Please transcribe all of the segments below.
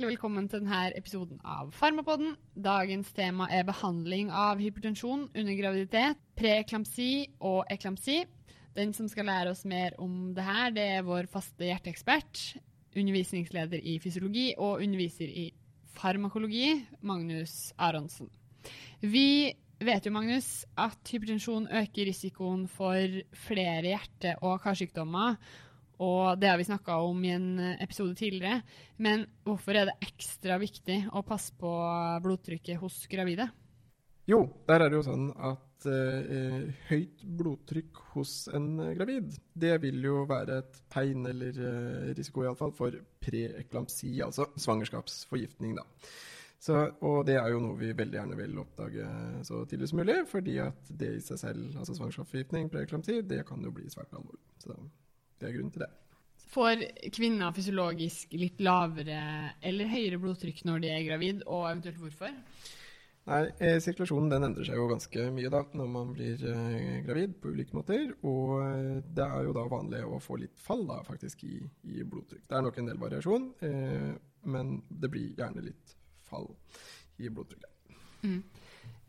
hjertelig velkommen til denne episoden av Farmapodden. Dagens tema er behandling av hypertensjon under graviditet, preeklamsi og eklamsi. Den som skal lære oss mer om det her, det er vår faste hjerteekspert, undervisningsleder i fysiologi og underviser i farmakologi, Magnus Aronsen. Vi vet jo, Magnus, at hypertensjon øker risikoen for flere hjerte- og karsykdommer. Og det har vi snakka om i en episode tidligere. Men hvorfor er det ekstra viktig å passe på blodtrykket hos gravide? Jo, der er det jo sånn at eh, høyt blodtrykk hos en gravid, det vil jo være et tegn, eller eh, risiko iallfall, for preeklamsi, altså svangerskapsforgiftning, da. Så, og det er jo noe vi veldig gjerne vil oppdage så tidlig som mulig, fordi at det i seg selv, altså svangerskapsforgiftning, preeklamsi, det kan jo bli svært alvorlig. Så det er grunnen til det. Får kvinner fysiologisk litt lavere eller høyere blodtrykk når de er gravid, og eventuelt hvorfor? Nei, eh, Sirkulasjonen den endrer seg jo ganske mye da, når man blir eh, gravid på ulike måter. Og eh, det er jo da vanlig å få litt fall da, faktisk i, i blodtrykk. Det er nok en del variasjon, eh, men det blir gjerne litt fall i blodtrykket. Mm.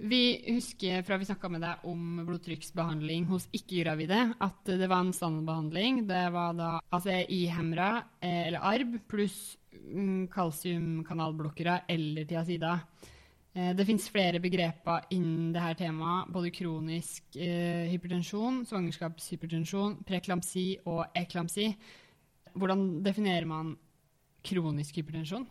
Vi husker fra vi snakka med deg om blodtrykksbehandling hos ikke-gravide, at det var en standardbehandling. Det var da ACI-hemra eh, eller ARB pluss mm, kalsiumkanalblokkere eller tiazida. Eh, det fins flere begreper innen dette temaet, både kronisk eh, hypertensjon, svangerskapshypertensjon, preklamsi og eklamsi. Hvordan definerer man kronisk hypertensjon?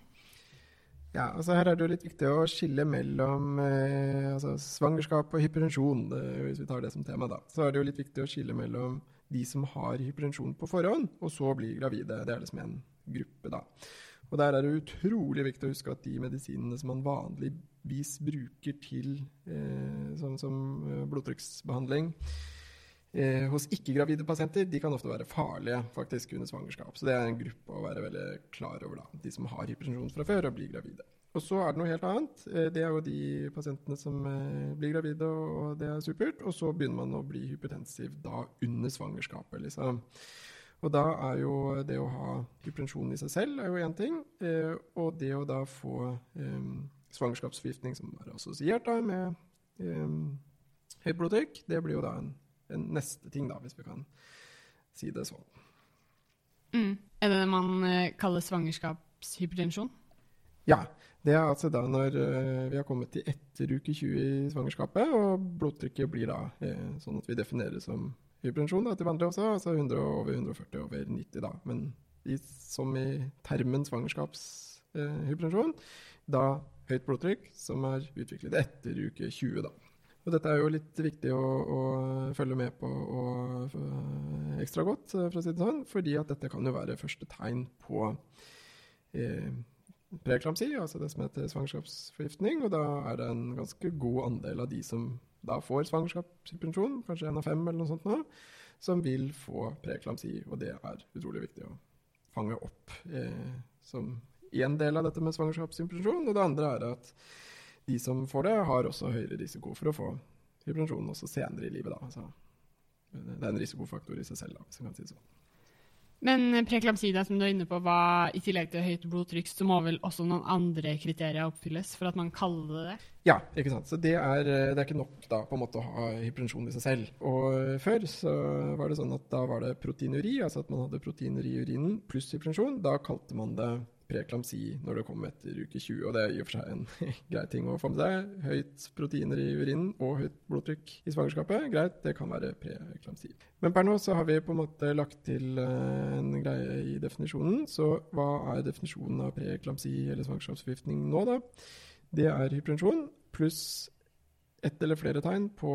Ja, altså Her er det jo litt viktig å skille mellom eh, altså svangerskap og hypertensjon. Eh, hvis vi tar det som tema da. Så er det jo litt viktig å skille mellom de som har hypertensjon på forhånd, og så blir gravide. Det er liksom en gruppe, da. Og Der er det utrolig viktig å huske at de medisinene som man vanligvis bruker til eh, sånn som eh, blodtrykksbehandling, eh, hos ikke-gravide pasienter de kan ofte være farlige faktisk under svangerskap. Så det er en gruppe å være veldig klar over. da, De som har hypertensjon fra før og blir gravide. Og så er det noe helt annet. Eh, det er jo de pasientene som eh, blir gravide, og det er supert. Og så begynner man å bli hypertensiv da under svangerskapet, liksom. Og da er jo det å ha hypertensjon i seg selv er jo én ting. Eh, og det å da få eh, svangerskapsforgiftning som er assosiert da med eh, høyt blodtrykk, det blir jo da en neste ting, da, hvis vi kan si det sånn. Mm. Er det det man uh, kaller svangerskapshypertensjon? Ja. Det er altså da når uh, vi har kommet til etter uke 20 i svangerskapet, og blodtrykket blir da uh, sånn at vi definerer det som hypertensjon da, til vanlig også, altså 100 over 140 over 90 da. Men i, som i termen svangerskapshypertensjon, da høyt blodtrykk som er utviklet etter uke 20 da. Og dette er jo litt viktig å, å følge med på og, uh, ekstra godt, for å si det sånn, fordi at dette kan jo være første tegn på eh, preeklamsi, altså det som heter svangerskapsforgiftning. Og da er det en ganske god andel av de som da får svangerskapshypertensjon, kanskje én av fem eller noe sånt nå, som vil få preeklamsi. Og det er utrolig viktig å fange opp eh, som én del av dette med svangerskapshypertensjon. Og det andre er at de som får det, har også høyere risiko for å få hypertensjon også senere i livet. Da. Altså, det er en risikofaktor i seg selv, da, hvis man kan si det sånn. Men preeklamsida, som du er inne på, var i tillegg til høyt blodtrykk, så må vel også noen andre kriterier oppfylles for at man kaller det det? Ja, ikke sant. Så det er, det er ikke nok da, på en måte å ha hypertensjon i seg selv. Og før så var det sånn at da var det proteinuri, altså at man hadde proteiner i urinen pluss hypertensjon. Da kalte man det preeklamsi når det kom etter uke 20. Og det er i og for seg en grei ting å få med seg. Høyt proteiner i urinen og høyt blodtrykk i svangerskapet, greit, det kan være preeklamsi. Men per nå så har vi på en måte lagt til uh, en greie i definisjonen. Så hva er definisjonen av preeklamsi eller svangerskapsforgiftning nå, da? Det er hypertensjon pluss ett eller flere tegn på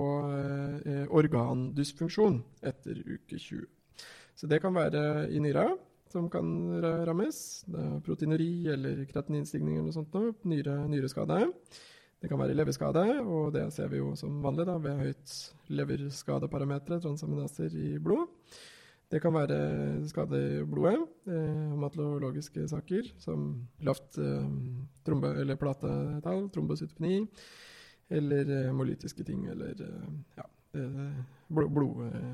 eh, organdysfunksjon etter uke 20. Så det kan være i nyra, som kan rammes. Det er proteinuri eller kreatininstigning eller noe sånt. Noe. Nyre, nyreskade. Det kan være leverskade, og det ser vi jo som vanlig da, ved høyt leverskadeparameter, transaminaser i blod. Det kan være skade i blodet, eh, hematologiske saker som lavt eh, trombe- eller platetall, trombocytopeni, eller hemolytiske ting, eller eh, ja, blod, blod ramme,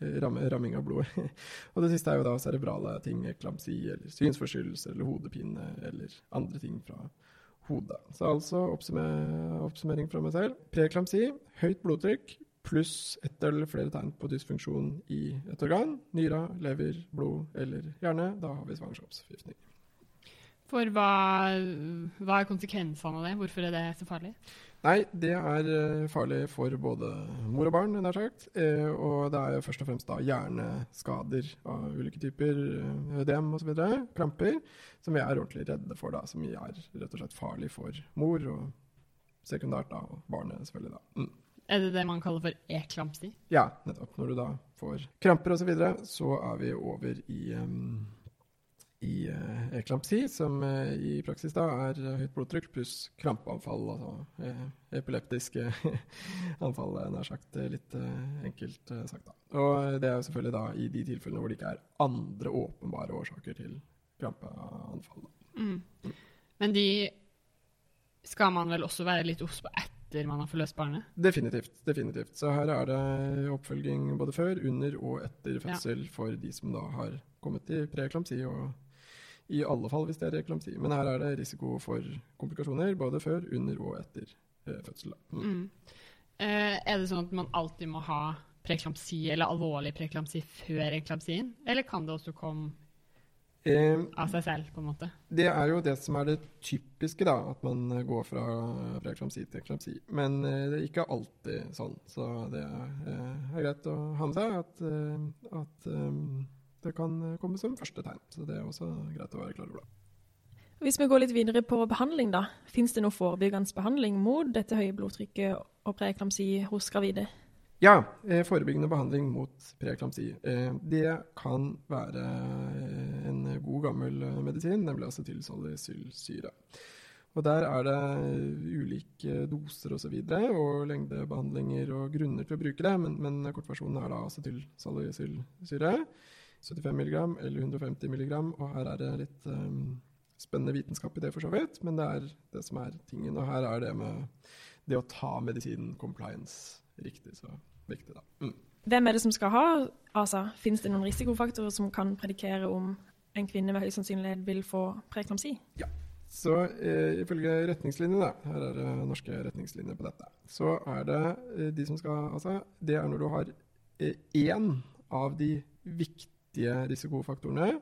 ramming av blodet. og det siste er jo da cerebrale ting, eklamsi eller synsforstyrrelser eller hodepine eller andre ting fra hodet. Så altså oppsummer, oppsummering fra meg selv. Preeklamsi, høyt blodtrykk pluss ett eller flere tegn på dysfunksjon i et organ. Nyra, lever, blod eller hjerne. Da har vi svangerskapsforgiftning. For hva, hva er konsekvensene av det? Hvorfor er det så farlig? Nei, det er eh, farlig for både mor og barn, nær sagt. Eh, og det er først og fremst da hjerneskader av ulike typer, eh, ødem osv., kramper, som vi er ordentlig redde for, da, som er rett og slett farlig for mor, og sekundært da, og barnet selvfølgelig. da. Mm. Er det det man kaller for eklamsi? Ja, nettopp. Når du da får kramper osv., så, videre, så er vi over i um, i uh, eklampsi, som uh, i praksis da er uh, høyt blodtrykk pluss krampeanfall, altså epileptiske anfall, nær sagt. Litt enkelt sagt, da. Og det er jo selvfølgelig da i de tilfellene hvor det ikke er andre åpenbare årsaker til krampeanfall. Mm. Mm. Men de skal man vel også være litt obs på etter man har forløst barnet? Definitivt. definitivt. Så her er det oppfølging både før, under og etter fødsel ja. for de som da har kommet i preeklamsi og i alle fall hvis det er eklamsi. Men her er det risiko for komplikasjoner både før, under og etter eh, fødsel. Mm. Mm. Eh, er det sånn at man alltid må ha preklamsi eller alvorlig preklamsi før eklamsien, Eller kan det også komme eh, av seg selv, på en måte? Det er jo det som er det typiske, da. At man går fra preklamsi til eklamsi. Men eh, det er ikke alltid sånn. Så det er, eh, er greit å ha med seg at, at at det kan eh, komme som første tegn. Så det er også greit å være klar over det. Hvis vi går litt videre på behandling, da. Fins det noe forebyggende behandling mot dette høye blodtrykket og preeklamsi hos gravide? Ja, eh, forebyggende behandling mot preeklamsi. Eh, det kan være en god, gammel medisin, nemlig acetylsalicylsyre. Og Der er det ulike doser osv. Og, så og lengdebehandlinger og grunner til å bruke det, men, men kortversjonen er da acetylsalicylsyre. 75 mg eller 150 mg. Og her er det litt um, spennende vitenskap i det, for så vidt. Men det er det som er tingen. Og her er det med det å ta medisinen compliance riktig så viktig, da. Mm. Hvem er det som skal ha ASA? Finnes det noen risikofaktorer som kan predikere om en kvinne med høy sannsynlighet vil få preeklamsi? Ja. Så eh, ifølge retningslinjene, her er det norske retningslinjer på dette, så er det eh, de som skal ASA, det er når du har eh, én av de viktige viktige risikofaktorene,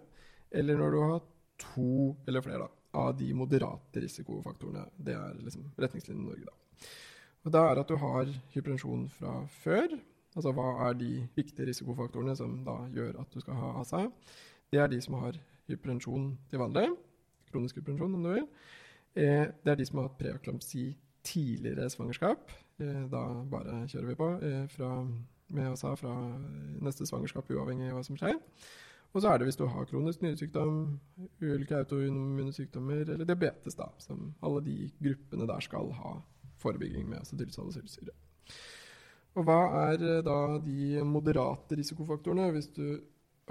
eller når du har to eller flere da, av de moderate risikofaktorene. Det er liksom retningslinjen i Norge. da. Og da er at du har hypertensjon fra før. Altså hva er de viktige risikofaktorene som da gjør at du skal ha ASA? Det er de som har hypertensjon til vanlig. Kronisk hypertensjon, om du vil. Eh, det er de som har hatt preaklampsi tidligere svangerskap. Eh, da bare kjører vi på eh, fra med oss fra neste svangerskap, uavhengig av hva som skjer. Og så er det hvis du har kronisk nyresykdom, ulike autoimmune sykdommer eller diabetes, da, som alle de gruppene der skal ha forebygging med acetylsalicylsyre. Og hva er eh, da de moderate risikofaktorene? Hvis du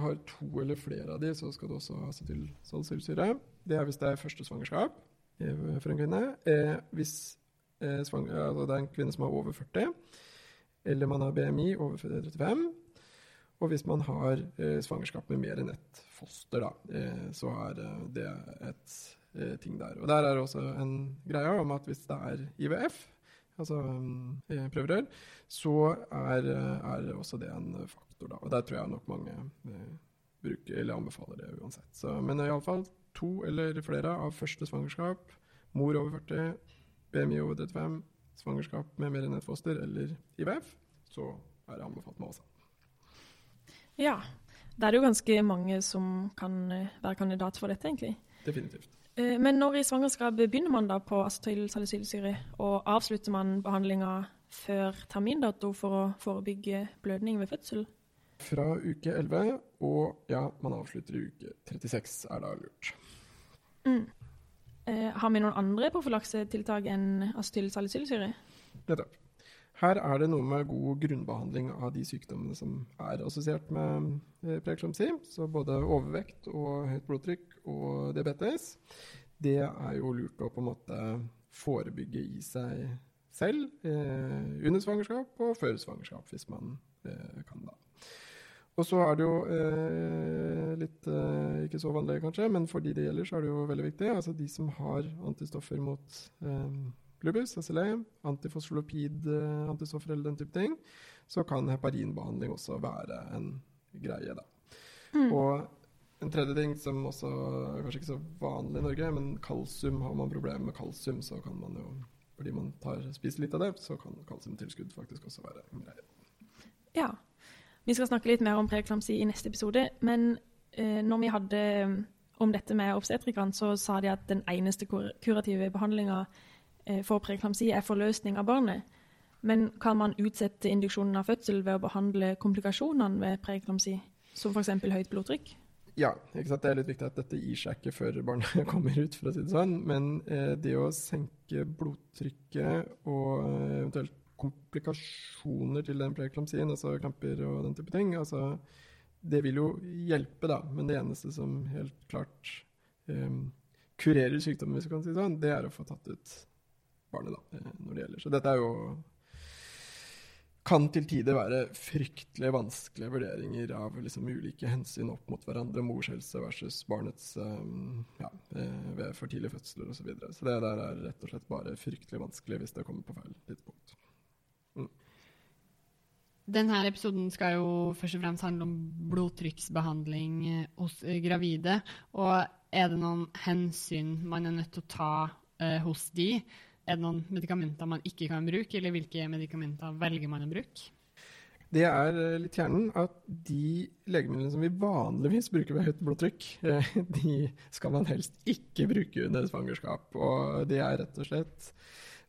har to eller flere av de, så skal du også ha acetylsalicylsyre. Det er hvis det er første svangerskap eh, for en kvinne. Eh, hvis altså det er en kvinne som er over 40, eller man har BMI over 35. Og hvis man har eh, svangerskap med mer enn ett foster, da, eh, så er eh, det et eh, ting der. Og der er det også en greie om at hvis det er IVF, altså um, prøverør, så er, eh, er, også det en faktor, da. Og der tror jeg nok mange bruker, eller anbefaler det uansett. Så, men iallfall to eller flere av første svangerskap, mor over 40, BMI over 35, svangerskap med mer enn ett foster eller IVF, så er det anbefalt med ASA. Ja. Det er jo ganske mange som kan eh, være kandidat for dette, egentlig. Definitivt. Eh, men når i svangerskapet begynner man da på acetylsalicylsyre, og avslutter man behandlinga før termindato for å forebygge blødning ved fødsel? Fra uke 11, og ja, man avslutter i uke 36, er da lurt. Mm. Eh, har vi noen andre profylaksetiltak enn acetylsalicylsyre? Nettopp. Her er det noe med god grunnbehandling av de sykdommene som er assosiert med eh, preeklamsi. Så både overvekt og høyt blodtrykk og diabetes. Det er jo lurt å på en måte forebygge i seg selv eh, under svangerskap og før svangerskap, hvis man eh, kan da. Og så er det jo eh, litt eh, ikke så vanlig, kanskje, men for de det gjelder, så er det jo veldig viktig. Altså de som har antistoffer mot eh, lupus, SLA, antifosfolopid, eh, eller den type ting, så kan heparinbehandling også være en greie, da. Mm. Og en tredje ting som også er kanskje ikke så vanlig i Norge, men kalsium, har man problemer med kalsium, så kan man jo fordi man tar, spiser litt av det, så kan kalsiumtilskudd faktisk også være en greie. Ja. Vi skal snakke litt mer om preeklamsi i neste episode, men eh, når vi hadde um, om dette med obstetrikeren, så sa de at den eneste kur kurative behandlinga eh, for preeklamsi er forløsning av barnet. Men kan man utsette induksjonen av fødsel ved å behandle komplikasjonene ved preeklamsi, som f.eks. høyt blodtrykk? Ja, det er litt viktig at dette gir seg ikke før barnet kommer ut, for å si det sånn. Men eh, det å senke blodtrykket og eh, eventuelt komplikasjoner til den preeklampsien, altså kramper og den type ting, altså, det vil jo hjelpe, da. Men det eneste som helt klart um, kurerer sykdommen, hvis du kan si det sånn, det er å få tatt ut barnet, da, eh, når det gjelder. Så dette er jo kan til tider være fryktelig vanskelige vurderinger av liksom ulike hensyn opp mot hverandre. Mors helse versus barnets um, ja, eh, ved for tidlige fødsler osv. Så, videre. så det der er rett og slett bare fryktelig vanskelig hvis det kommer på feil tidspunkt. Denne episoden skal jo først og fremst handle om blodtrykksbehandling eh, hos eh, gravide. Og er det noen hensyn man er nødt til å ta uh, hos de? Er det noen medikamenter man ikke kan bruke, eller hvilke medikamenter velger man å bruke? Det er litt kjernen at de legemidlene som vi vanligvis bruker ved høyt blodtrykk, de skal man helst ikke bruke under svangerskap. Og det er rett og slett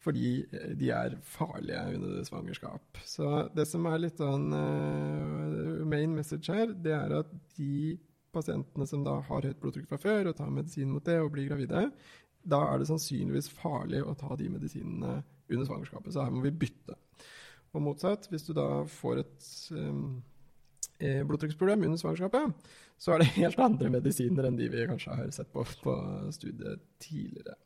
fordi de er farlige under svangerskap. Så det som er litt sånn uh, main message her, det er at de pasientene som da har høyt blodtrykk fra før og tar medisin mot det og blir gravide, da er det sannsynligvis farlig å ta de medisinene under svangerskapet. Så her må vi bytte. Og motsatt, hvis du da får et um, blodtrykksproblem under svangerskapet, så er det helt andre medisiner enn de vi kanskje har sett på på studiet tidligere.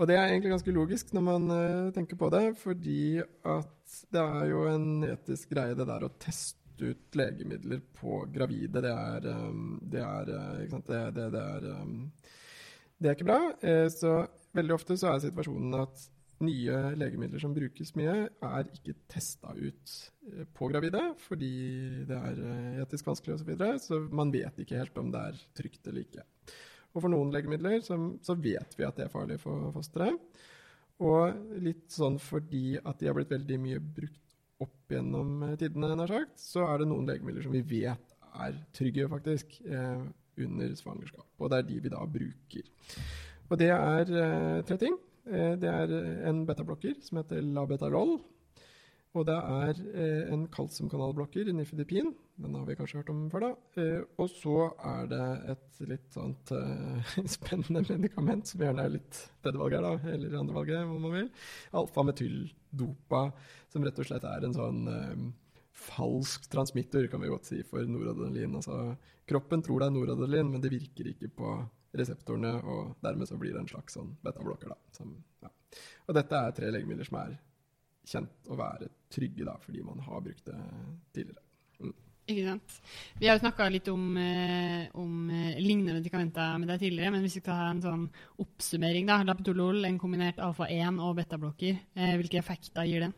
Og det er egentlig ganske logisk når man uh, tenker på det, fordi at det er jo en etisk greie det der å teste ut legemidler på gravide. Det er, um, det er, uh, det, det, er um, det er ikke bra. Eh, så veldig ofte så er situasjonen at nye legemidler som brukes mye, er ikke testa ut eh, på gravide fordi det er eh, etisk vanskelig osv. Så, videre, så man vet ikke helt om det er trygt eller ikke. Og for noen legemidler så, så vet vi at det er farlig for fosteret. Og litt sånn fordi at de har blitt veldig mye brukt opp gjennom tidene, nær sagt, så er det noen legemidler som vi vet er trygge, faktisk. Eh, under svangerskap. Og det er de vi da bruker. Og det er eh, tre ting. Eh, det er en betablokker som heter Labetalol. Og det er eh, en kalsiumkanalblokker, nifedipin. Den har vi kanskje hørt om før, da. Eh, og så er det et litt sånt eh, spennende medikament, som gjerne er litt tredjevalget, da, eller andrevalget, om man vil. Alfametyldopa, som rett og slett er en sånn eh, falsk transmitter, kan vi godt si, for noradrenalin. Altså, kroppen tror det er noradrenalin, men det virker ikke på reseptorene, og dermed så blir det en slags sånn betablokker. Da, som, ja. Og dette er tre legemidler som er kjent å være trygge, da, fordi man har brukt det tidligere. Mm. Ikke sant. Vi har jo snakka litt om, eh, om eh, lignende medikamenter med deg tidligere, men hvis vi ha en sånn oppsummering, da. Lapetolol, en kombinert alfa-1 og betablokker, eh, hvilke effekter gir den?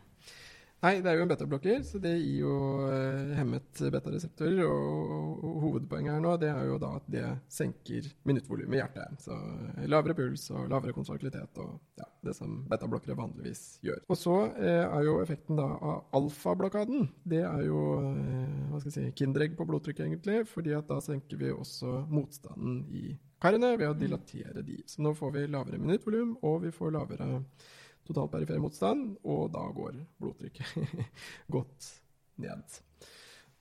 Nei, det er jo en betablokker, så det gir jo eh, hemmet betareseptorer. Og, og, hovedpoenget her nå det er jo da at det senker minuttvolumet i hjertet. Så eh, lavere puls og lavere kontraktilitet og ja, det som betablokkere vanligvis gjør. Og så eh, er jo effekten da av alfablokaden Det er jo eh, hva skal jeg si, kinderegg på blodtrykket, egentlig. fordi at da senker vi også motstanden i karene ved å dilatere de. Så nå får vi lavere minuttvolum, og vi får lavere total perifer motstand, og da går blodtrykket godt ned.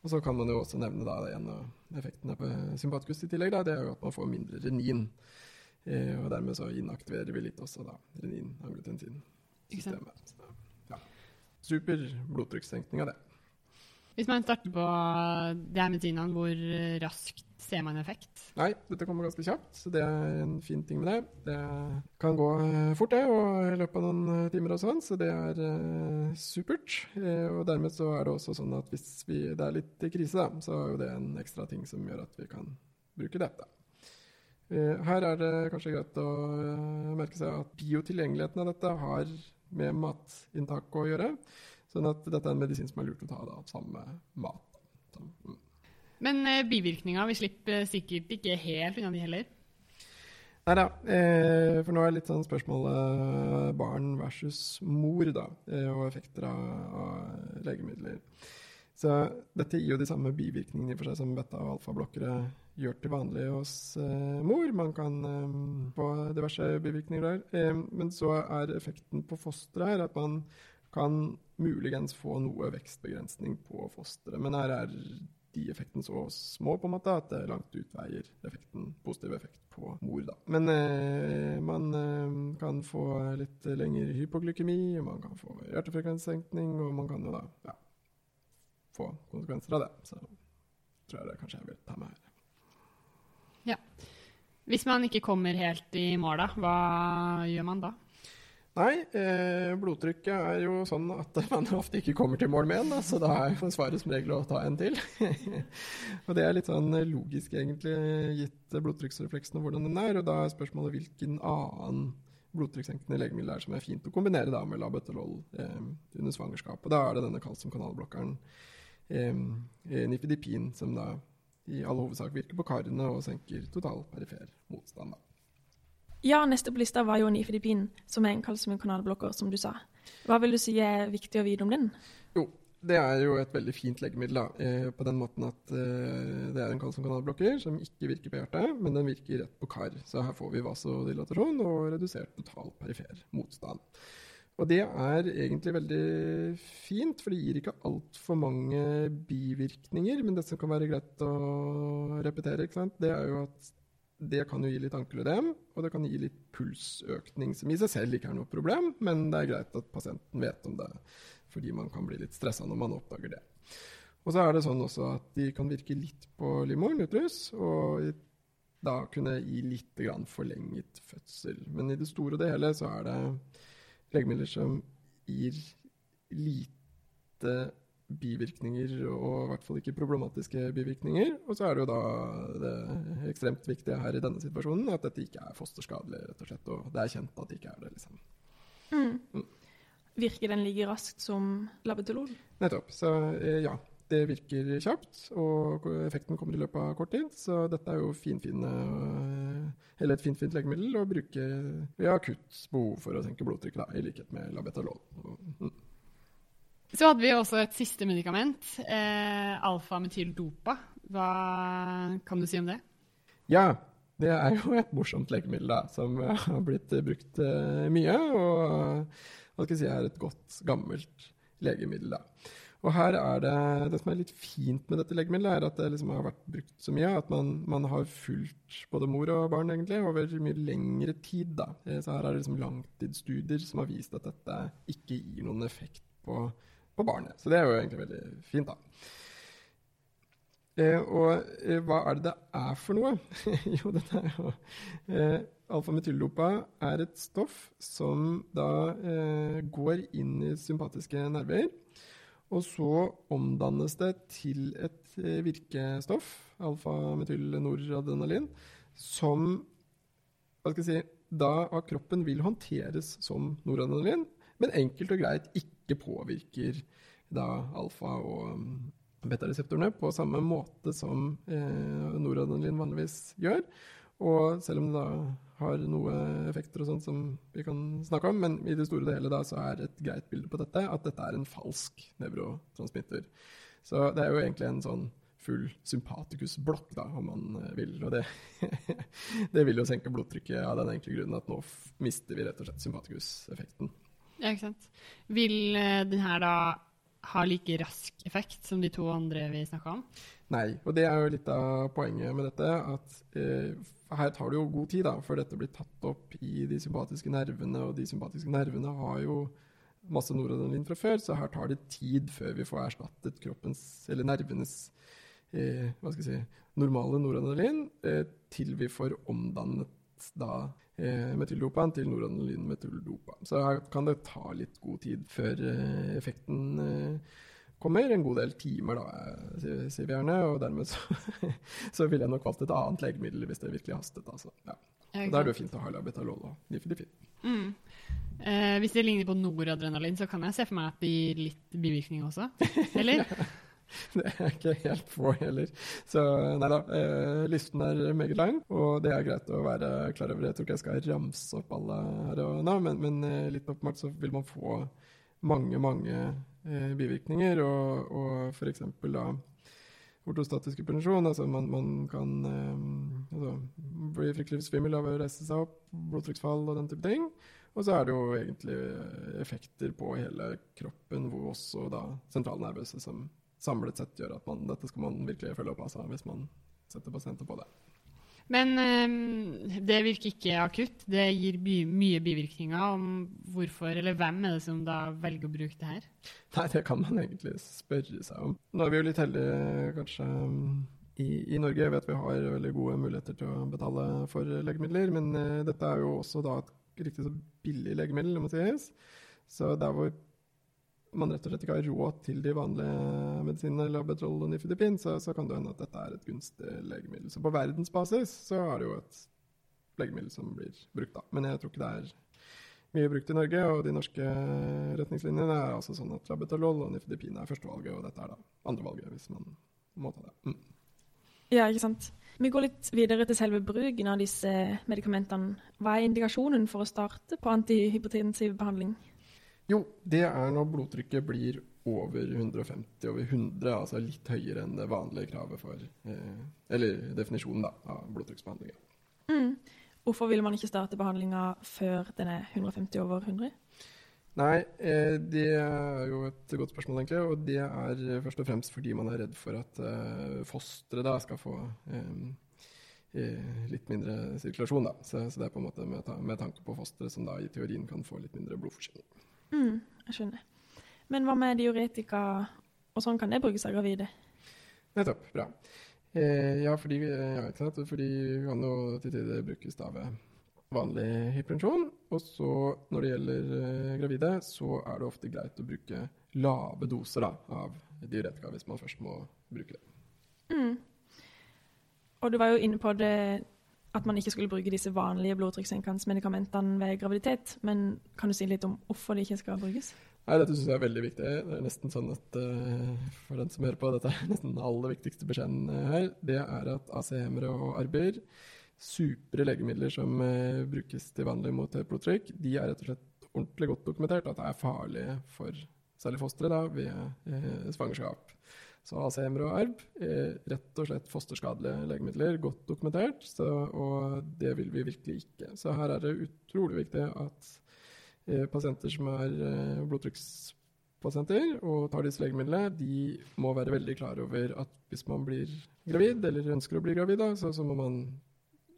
Og Så kan man jo også nevne da, en av effektene på sympatikus i tillegg, da, det er jo at man får mindre renin. Eh, og dermed så inaktiverer vi litt også da, renin-angiotensin-systemet. Ja. Super blodtrykkssenkning av det. Hvis man starter på de her medisinene, hvor raskt ser man effekt? Nei, dette kommer ganske kjapt, så det er en fin ting med det. Det kan gå eh, fort, det, og i løpet av noen eh, timer og sånn, så det er eh, supert. Eh, og dermed så er det også sånn at hvis vi, det er litt krise, da, så er jo det en ekstra ting som gjør at vi kan bruke dette. Uh, her er det kanskje greit å merke seg at biotilgjengeligheten av dette har med matinntak å gjøre. Sånn at dette er en medisin som er lurt å ta da, sammen med mat. Men eh, bivirkninger, vi slipper sikkert ikke helt unna de heller? Nei da, eh, for nå er litt sånn spørsmålet barn versus mor, da, eh, og effekter av, av, legemidler. Så dette gir jo de samme bivirkningene for seg som beta- og alfablokkere gjør til vanlig hos eh, mor. Man kan eh, få diverse bivirkninger der. Eh, men så er effekten på fosteret her at man kan muligens få noe vekstbegrensning på fosteret. Men her er de effektene så små på en måte at det langt utveier effekten, positiv effekt på mor. da. Men eh, man eh, kan få litt lengre hypoglykemi, og man kan få hjertefrekvenssenkning, og man kan jo da ja, få konsekvenser av det. Så tror jeg det kanskje jeg vil ta med her. Ja. Hvis man ikke kommer helt i mål, da, hva gjør man da? Nei, eh, blodtrykket er jo sånn at man ofte ikke kommer til mål med en, da, så da er svaret som regel å ta en til. og det er litt sånn logisk, egentlig, gitt blodtrykksrefleksen og hvordan den er. Og da er spørsmålet hvilken annen blodtrykkssenkende legemiddel er som er fint å kombinere da, med labetalol eh, under. Og da er det denne kalsiumkanalblokkeren eh, nifedipin, som da i all hovedsak virker på karene og senker total perifer motstand. da. Ja, neste på lista var jo nifedipin, som er en kalsiumkanalblokker, som du sa. Hva vil du si er viktig å vite om den? Jo, det er jo et veldig fint legemiddel. da, eh, På den måten at eh, det er en kalsiumkanalblokker som ikke virker på hjertet, men den virker rett på kar. Så her får vi vasodilatasjon og redusert total perifer motstand. Og det er egentlig veldig fint, for det gir ikke altfor mange bivirkninger. Men det som kan være greit å repetere, det er jo at det kan jo gi litt ankelødem, og det kan gi litt pulsøkning, som i seg selv ikke er noe problem, men det er greit at pasienten vet om det, fordi man kan bli litt stressa når man oppdager det. Og så er det sånn også at de kan virke litt på livmoren, utrus, og da kunne gi litt forlenget fødsel. Men i det store og det hele så er det legemidler som gir lite bivirkninger, og i hvert fall ikke problematiske bivirkninger. Og så er det jo da det ekstremt viktige her i denne situasjonen at dette ikke er fosterskadelig, rett og slett. Og det er kjent at det ikke er det, liksom. Mm. Mm. Virker den like raskt som labetalol? Nettopp. Så eh, ja. Det virker kjapt, og effekten kommer i løpet av kort tid. Så dette er jo finfine, eller et fint, fint legemiddel å bruke ved akutt behov for å senke blodtrykket, i likhet med labetalol. Mm. Så hadde vi også et siste medikament, eh, alfa-metyldopa. Hva kan du si om det? Ja, det er jo et morsomt legemiddel da, som har blitt brukt uh, mye. Og hva skal jeg si, er et godt, gammelt legemiddel. da. Og her er det, det som er litt fint med dette legemiddelet, er at det liksom har vært brukt så mye at man, man, har fulgt både mor og barn egentlig over mye lengre tid. da. Eh, så her er det liksom langtidsstudier som har vist at dette ikke gir noen effekt på på barnet. Så det er jo egentlig veldig fint, da. Eh, og eh, hva er det det er for noe? jo, dette er jo eh, Alfa-metyldopa er et stoff som da eh, går inn i sympatiske nerver. Og så omdannes det til et eh, virkestoff, alfametylnoradrenalin, som hva skal jeg si, da av kroppen vil håndteres som noradrenalin, men enkelt og greit ikke påvirker da alfa- og um, beta-reseptorene på samme måte som eh, noradrenalin vanligvis gjør. Og selv om det da har noen effekter og sånt som vi kan snakke om, men i det store og hele da så er et greit bilde på dette at dette er en falsk nevrotransmitter. Så det er jo egentlig en sånn full sympatikusblokk, da, om man eh, vil. Og det, det vil jo senke blodtrykket av den enkle grunnen at nå mister vi rett og slett sympatikuseffekten. Ja, ikke sant. Vil uh, den her da ha like rask effekt som de to andre vi snakka om? Nei, og det er jo litt av poenget med dette. At eh, her tar det jo god tid da, før dette blir tatt opp i de sympatiske nervene. Og de sympatiske nervene har jo masse noradrenalin fra før, så her tar det tid før vi får erstattet kroppens, eller nervenes, eh, hva skal jeg si, normale noradrenalin, eh, til vi får omdannet da eh, metyldopaen til noradrenalin-metyldopa. Så her kan det ta litt god tid før eh, effekten eh, kommer. En god del timer, da, eh, sier, vi gjerne. Og dermed så, så ville jeg nok valgt et annet legemiddel hvis det virkelig hastet. Altså. Ja. Ja, da er det jo fint å ha labetalol og nifedipin. Mm. Eh, hvis det ligner på noradrenalin, så kan jeg se for meg at det gir litt bivirkning også. Eller? Det er ikke helt få heller. Så nei da, eh, listen er meget lang, og det er greit å være klar over. Jeg tror ikke jeg skal ramse opp alle her og nå, men, men eh, litt åpenbart så vil man få mange, mange eh, bivirkninger, og, og eksempel da ortostatisk hypotensjon, altså man, man kan altså, bli fryktelig svimmel av å reise seg opp, blodtrykksfall og den type ting. Og så er det jo egentlig effekter på hele kroppen, hvor også da sentralnervøse som samlet sett gjør at man, dette skal man virkelig følge opp altså, hvis man setter pasienter på det. Men eh, det virker ikke akutt. Det gir by mye bivirkninger. om hvorfor, eller Hvem er det som da velger å bruke det her? Nei, det kan man egentlig spørre seg om. Nå er vi jo litt heldige kanskje i, i Norge Jeg vet vi har veldig gode muligheter til å betale for legemidler, men eh, dette er jo også da et riktig så billig legemiddel, det må sies. Så der hvor man rett og slett ikke har råd til de vanlige medisinene, labetrol og nifedipin, så, så kan det hende at dette er et gunstig legemiddel. Så på verdensbasis så er det jo et legemiddel som blir brukt, da. Men jeg tror ikke det er mye brukt i Norge, og de norske retningslinjene er altså sånn at labetalol og nifedipin er førstevalget, og dette er da andrevalget, hvis man må ta det. Mm. Ja, ikke sant. Vi går litt videre til selve bruken av disse medikamentene. Hva er indikasjonen for å starte på antihypertensiv behandling? Jo, det er når blodtrykket blir over 150 over 100, altså litt høyere enn det vanlige kravet for eh, Eller definisjonen, da, av blodtrykksbehandlinga. Mm. Hvorfor vil man ikke starte behandlinga før den er 150 over 100? Nei, eh, det er jo et godt spørsmål, egentlig. Og det er først og fremst fordi man er redd for at eh, fosteret da skal få eh, eh, litt mindre sirkulasjon. da. Så, så det er på en måte med, ta med tanke på fosteret, som da i teorien kan få litt mindre blodforsyning. Mm, jeg skjønner. Men hva med diuretika, og sånn kan det brukes av gravide? Nettopp. Bra. Eh, ja, fordi, ja, ikke sant? fordi vi kan jo til tider brukes av vanlig hypertensjon. Og så når det gjelder eh, gravide, så er det ofte greit å bruke lave doser da, av diuretika hvis man først må bruke det. Mm. Og du var jo inne på det at man ikke skulle bruke disse vanlige blodtrykkssenkende ved graviditet. Men kan du si litt om hvorfor de ikke skal brukes? Nei, Dette syns jeg er veldig viktig. Det er nesten sånn at uh, for den som hører på, dette er nesten den aller viktigste beskjeden eh, her. Det er at ACM-ere og ARB-er, supre legemidler som uh, brukes til vanlig mot blodtrykk, de er rett og slett ordentlig godt dokumentert at det er farlige for særlig fosteret ved uh, svangerskap. Så ACM-er og ARB er rett og slett fosterskadelige legemidler, godt dokumentert, så, og det vil vi virkelig ikke. Så her er det utrolig viktig at eh, pasienter som er eh, blodtrykkspasienter og tar disse legemidlene, de må være veldig klar over at hvis man blir gravid, eller ønsker å bli gravid, da, så, så må man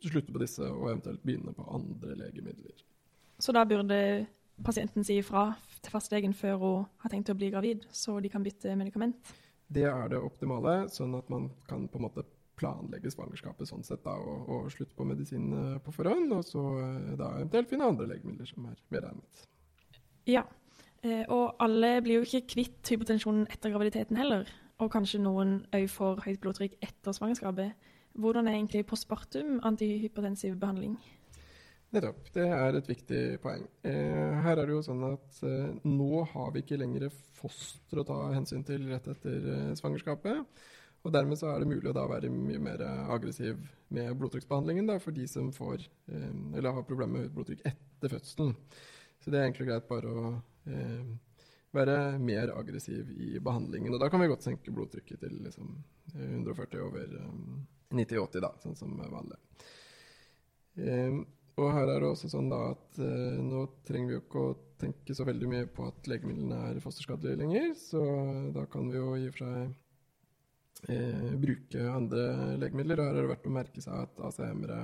slutte på disse og eventuelt begynne på andre legemidler. Så da burde pasienten si ifra til fastlegen før hun har tenkt å bli gravid, så de kan bytte medikament? Det er det optimale, sånn at man kan på en måte planlegge svangerskapet sånn sett da, og, og slutte på medisin eh, på forhånd, og så eh, da eventuelt finne andre legemidler som er mer egnet. Ja. Eh, og alle blir jo ikke kvitt hypotensjonen etter graviditeten heller. Og kanskje noen òg får høyt blodtrykk etter svangerskapet. Hvordan er egentlig postpartum antihypertensiv behandling? Nettopp. Det er et viktig poeng. Eh, her er det jo sånn at eh, nå har vi ikke lenger foster å ta hensyn til rett etter eh, svangerskapet. Og dermed så er det mulig å da være mye mer aggressiv med blodtrykksbehandlingen da, for de som får, eh, eller har problemer med blodtrykk etter fødselen. Så det er egentlig greit bare å eh, være mer aggressiv i behandlingen. Og da kan vi godt senke blodtrykket til liksom, 140 over eh, 90-80, da, sånn som vanlig. Eh, og her er det også sånn da at eh, nå trenger vi jo ikke å tenke så veldig mye på at legemidlene er fosterskadelige lenger, så da kan vi jo i og for seg eh, bruke andre legemidler. Og her er det verdt å merke seg at ACM-ere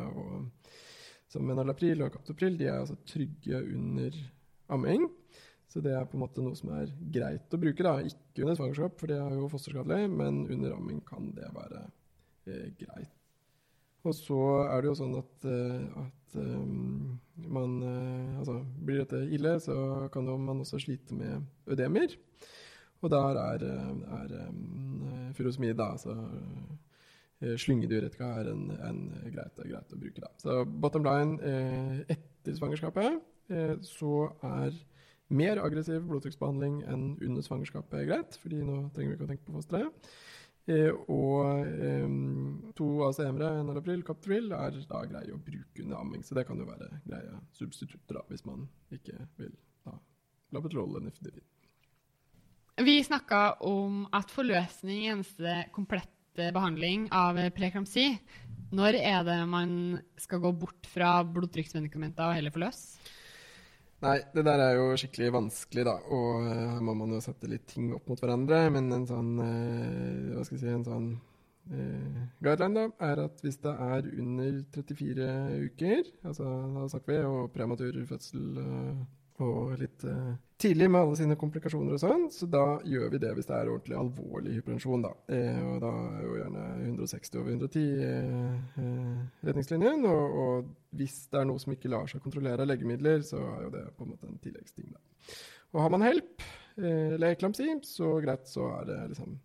som Enalapril og Captopril de er altså trygge under amming. Så det er på en måte noe som er greit å bruke. da, Ikke under svangerskap, for det er jo fosterskadelig, men under amming kan det være eh, greit. Og så er det jo sånn at, eh, at um, man eh, Altså, blir dette ille, så kan jo man også slite med ødemer. Og der er, er um, furosmid, da, altså slyngedyretika, er en, en greit, greit, å bruke. da. Så bottom line, etter svangerskapet så er mer aggressiv blodtrykksbehandling enn under svangerskapet greit, fordi nå trenger vi ikke å tenke på fosteret. Eh, og eh, to ACM-ere, Enalapril, Thrill, er da greie å bruke under amming. Så det kan jo være greie substitutter da, hvis man ikke vil ha la eller nifdifin. Vi snakka om at forløsning er eneste komplette behandling av preeklamsi. Når er det man skal gå bort fra blodtrykksmedikamenter og heller forløse? Nei, det der er jo skikkelig vanskelig, da. Og eh, her må man jo sette litt ting opp mot hverandre. Men en sånn uh, Hva skal jeg si En sånn eh, guideline, da, er at hvis det er under 34 uker, altså da snakker vi og prematur fødsel uh, og litt uh, tidlig med alle sine komplikasjoner og sånn, så da gjør vi det hvis det er ordentlig alvorlig hypertensjon, da. Eh, og da er jo gjerne 160 over 110 eh, eh, retningslinjen. Og, og, hvis det er noe som ikke lar seg kontrollere av legemidler, så er jo det på en måte en tilleggsting, da. Og har man HELP eh, eller eklamsi, så greit, så er det liksom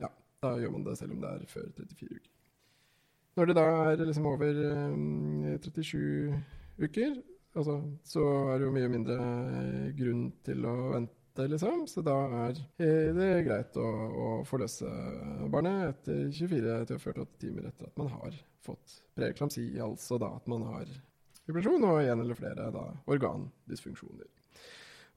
Ja, da gjør man det selv om det er før 34 uker. Når det da er liksom over 37 eh, uker, altså, så er det jo mye mindre eh, grunn til å vente, liksom. Så da er eh, det greit å, å forløse barnet etter 24-48 timer etter at man har fått preeklamsi, altså da at man har vibrasjon og en eller flere da, organdysfunksjoner.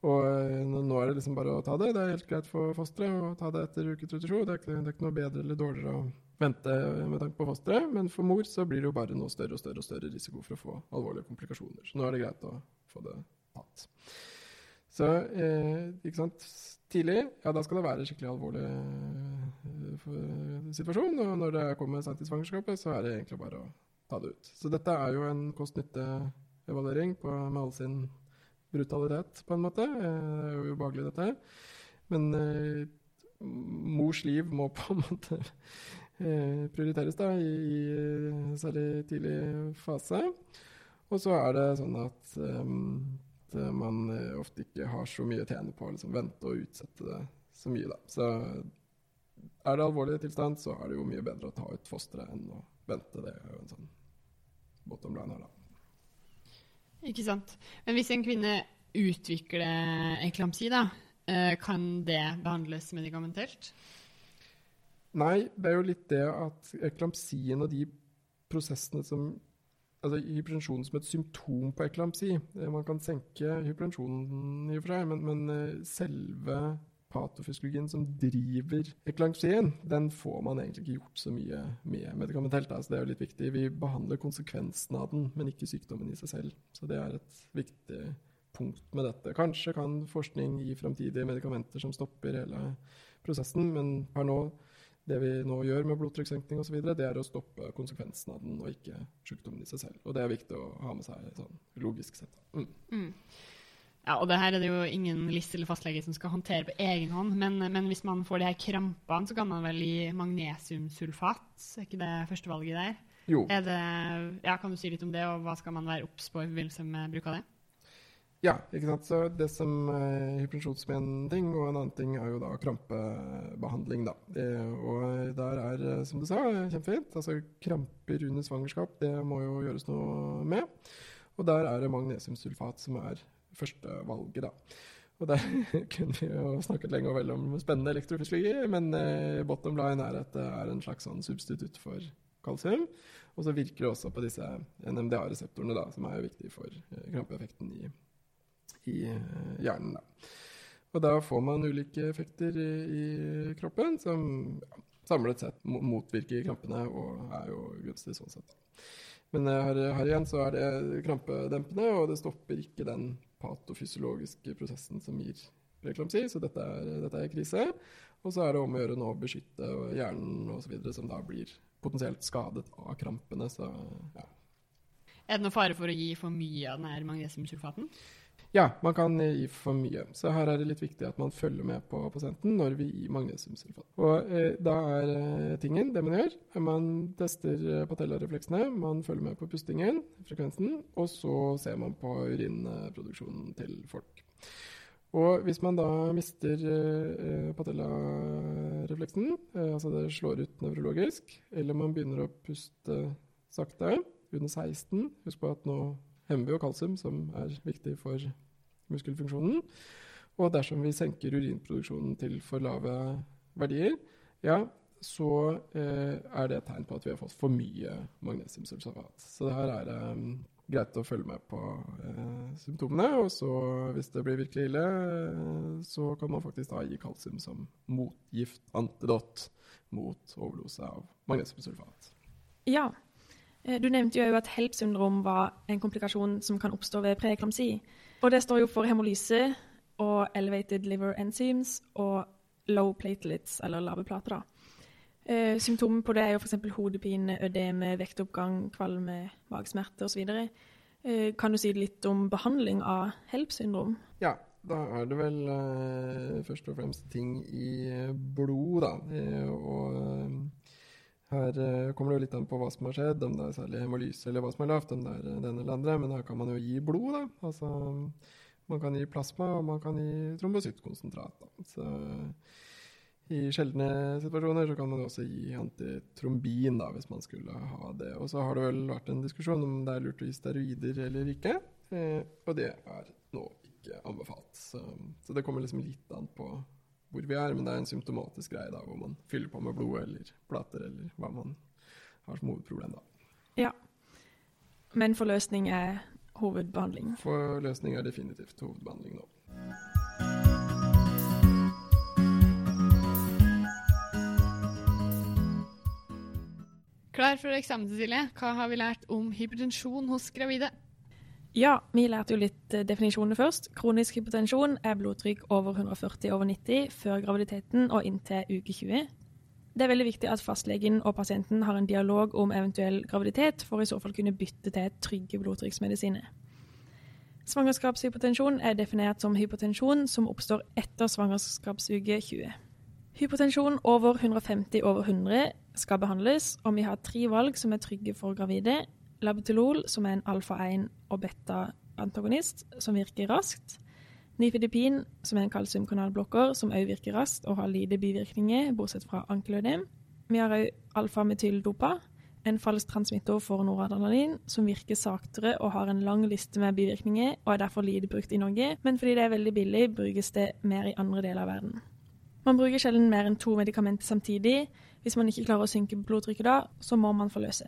Og eh, nå er det liksom bare å ta det. Det er helt greit for fosteret å ta det etter uke 32. Det er ikke, det er ikke noe bedre eller dårligere å vente med tanke på fosteret, men for mor så blir det jo bare noe større og større og større risiko for å få alvorlige komplikasjoner. Så nå er det greit å få det tatt. Så eh, ikke sant tidlig, ja da skal det være en skikkelig alvorlig eh, situasjon. Og når det kommer sent i svangerskapet, så er det egentlig bare å ta det ut. Så dette er jo en kost-nytte-evaluering med all sin brutalitet, på en måte. Eh, det er jo ubehagelig, dette her. Men eh, mors liv må på en måte prioriteres da, i, i særlig tidlig fase. Og så er det sånn at, um, at man eh, ofte ikke har så mye å tjene på å liksom, vente og utsette det så mye. Da. Så er det alvorlig tilstand, så er det jo mye bedre å ta ut fosteret enn å vente. Det er jo en sånn bottom line her, da. Ikke sant. Men hvis en kvinne utvikler eklamsi, da, kan det behandles medikamentelt? Nei, det er jo litt det at eklamsien og de prosessene som Altså hypertensjon som et symptom på eklamsi. Eh, man kan senke hypertensjonen i og for seg, men, men eh, selve patofysiologien som driver eklamsien, den får man egentlig ikke gjort så mye med medikamentelt. Altså det er jo litt viktig. Vi behandler konsekvensen av den, men ikke sykdommen i seg selv. Så det er et viktig punkt med dette. Kanskje kan forskning gi framtidige medikamenter som stopper hele prosessen, men per nå det vi nå gjør med blodtrykkssenkning osv., det er å stoppe konsekvensen av den, og ikke sykdommen i seg selv. Og det er viktig å ha med seg sånn logisk sett. Mm. Mm. Ja, og det her er det jo ingen liste eller fastlege som skal håndtere på egen hånd, men, men, hvis man får de her krampene, så kan man vel gi magnesiumsulfat? Er ikke det førstevalget der? Jo. Det, ja, kan du si litt om det, og hva skal man være obs på i forbindelse med bruk av det? Ja, ikke sant. Så det som er hypnosjon som en ting, og en annen ting er jo da krampebehandling, da. Og der er, som du sa, kjempefint. Altså kramper under svangerskap, det må jo gjøres noe med. Og der er det magnesiumsulfat som er førstevalget, da. Og der kunne vi jo snakket lenge og vel om spennende elektrofysiologi, men eh, bottom line er at det er en slags sånn substitutt for kalsium. Og så virker det også på disse NMDA-reseptorene, da, som er viktig for eh, krampeeffekten i i eh, hjernen. Og da får man ulike effekter i, kroppen som samlet sett motvirker krampene og er jo gunstig sånn sett. Men eh, her, her, igjen så er det krampedempende, og det stopper ikke den patofysiologiske prosessen som gir reklamsi, så dette er, dette er krise. Og så er det om å gjøre nå å beskytte hjernen osv., som da blir potensielt skadet av krampene. Så, ja. Er det noen fare for å gi for mye av denne magnesiumsulfaten? Ja, man kan gi for mye. Så her er det litt viktig at man følger med på pasienten når vi gir magnesiumsulfat. Og eh, da er eh, tingen, det man gjør, man tester eh, patellarefleksene, man følger med på pustingen, frekvensen, og så ser man på urinproduksjonen til folk. Og hvis man da mister eh, patellarefleksen, eh, altså det slår ut nevrologisk, eller man begynner å puste sakte under 16 Husk på at nå hemmer vi jo kalsium, som er viktig for muskelfunksjonen. Og dersom vi senker urinproduksjonen til for lave verdier, ja, så eh, er det et tegn på at vi har fått for mye magnesiumsulfat. Så det her er det um, greit å følge med på eh, symptomene. Og så, hvis det blir virkelig ille, eh, så kan man faktisk da gi kalsium som motgift, antidot, mot overdose av magnesiumsulfat. Ja. Eh, du nevnte jo at HELP-syndrom var en komplikasjon som kan oppstå ved preeklamsi. Og det står jo for hemolyse og elevated liver enzymes og low platelets, eller lave plater. da. Eh, symptomer på det er jo f.eks. hodepine, ødeme, vektoppgang, kvalme, magesmerter osv. Eh, kan du si litt om behandling av HELP-syndrom? Ja, da er det vel først og fremst ting i blod, da. Og her eh, kommer det jo litt an på hva som har skjedd, om det er særlig hemolyse eller hva som er lavt, om det er den eller andre. Men her kan man jo gi blod, da. Altså, man kan gi plasma, og man kan gi trombosytkonsentrat. Da. Så i sjeldne situasjoner så kan man også gi antitrombin da, hvis man skulle ha det. Og så har det vel vært en diskusjon om det er lurt å gi steroider eller ikke. Eh, og det er nå ikke anbefalt. Så, så, det kommer liksom litt an på hvor vi er, men det er en symptomatisk greie da, hvor man fyller på med blod eller plater eller hva man har som hovedproblem. da. Ja, men forløsning er hovedbehandling? Forløsning er definitivt hovedbehandling nå. Klar for eksamen, Cecilie. Hva har vi lært om hypertensjon hos gravide? Ja, vi lærte jo litt eh, definisjonene først. Kronisk hypotensjon er blodtrykk over 140 over 90 før graviditeten og inntil uke 20. Det er veldig viktig at fastlegen og pasienten har en dialog om eventuell graviditet, for i så fall kunne bytte til trygge blodtrykksmedisiner. Svangerskapshypotensjon er definert som hypotensjon som oppstår etter svangerskapsuke 20. Hypotensjon over 150 over 100 skal behandles, og vi har tre valg som er trygge for gravide. Labetilol, som er en alfa-1 og beta-antagonist, som virker raskt. Nifedipin, som er en kalsiumkanalblokker, som også virker raskt og har lite bivirkninger, bortsett fra ankelødem. Vi har òg alfa-metyldopa, en falsk transmitter for noradrenalin, som virker saktere og har en lang liste med bivirkninger, og er derfor lite brukt i Norge, men fordi det er veldig billig, brukes det mer i andre deler av verden. Man bruker sjelden mer enn to medikamenter samtidig. Hvis man ikke klarer å synke blodtrykket da, så må man forløse.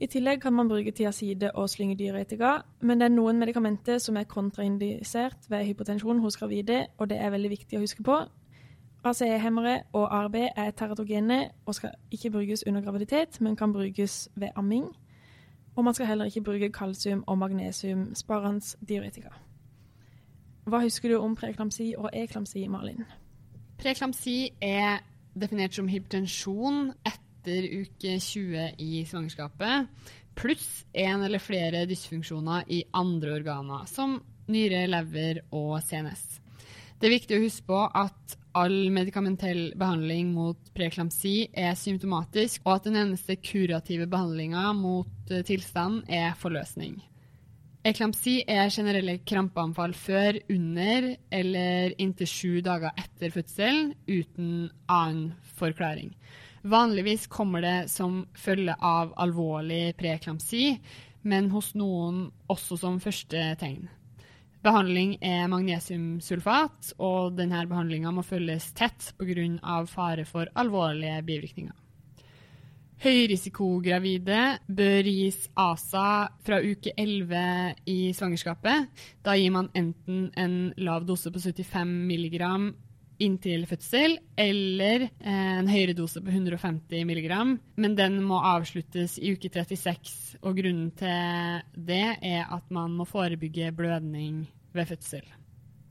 I tillegg kan man bruke tiazide og slyngedyretika, men det er noen medikamenter som er kontraindisert ved hypotensjon hos gravide, og det er veldig viktig å huske på. ACE-hemmere og ARB er teratogene og skal ikke brukes under graviditet, men kan brukes ved amming. Og man skal heller ikke bruke kalsium- og magnesiumsparende diuretika. Hva husker du om preeklamsi og eklamsi, Malin? Preeklamsi er definert som hypertensjon etter uke 20 i svangerskapet, pluss en eller flere dysfunksjoner i andre organer, som nyre, lever og CNS. Det er viktig å huske på at all medikamentell behandling mot preeklamsi er symptomatisk, og at den eneste kurative behandlinga mot eh, tilstanden er forløsning. Eklamsi er generelle krampeanfall før, under eller inntil sju dager etter fødsel uten annen forklaring. Vanligvis kommer det som følge av alvorlig preeklamsi, men hos noen også som første tegn. Behandling er magnesiumsulfat, og denne behandlinga må følges tett pga. fare for alvorlige bivirkninger. Høyrisikogravide bør gis ASA fra uke 11 i svangerskapet. Da gir man enten en lav dose på 75 mg inntil fødsel, eller en høyere dose på 150 mg. Men den må avsluttes i uke 36, og grunnen til det er at man må forebygge blødning ved fødsel.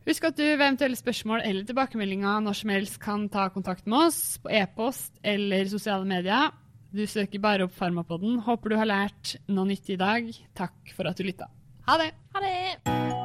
Husk at du ved eventuelle spørsmål eller tilbakemeldinger når som helst kan ta kontakt med oss på e-post eller sosiale medier. Du søker bare opp Farmapodden. Håper du har lært noe nytt i dag. Takk for at du lytta. Ha det! Ha det!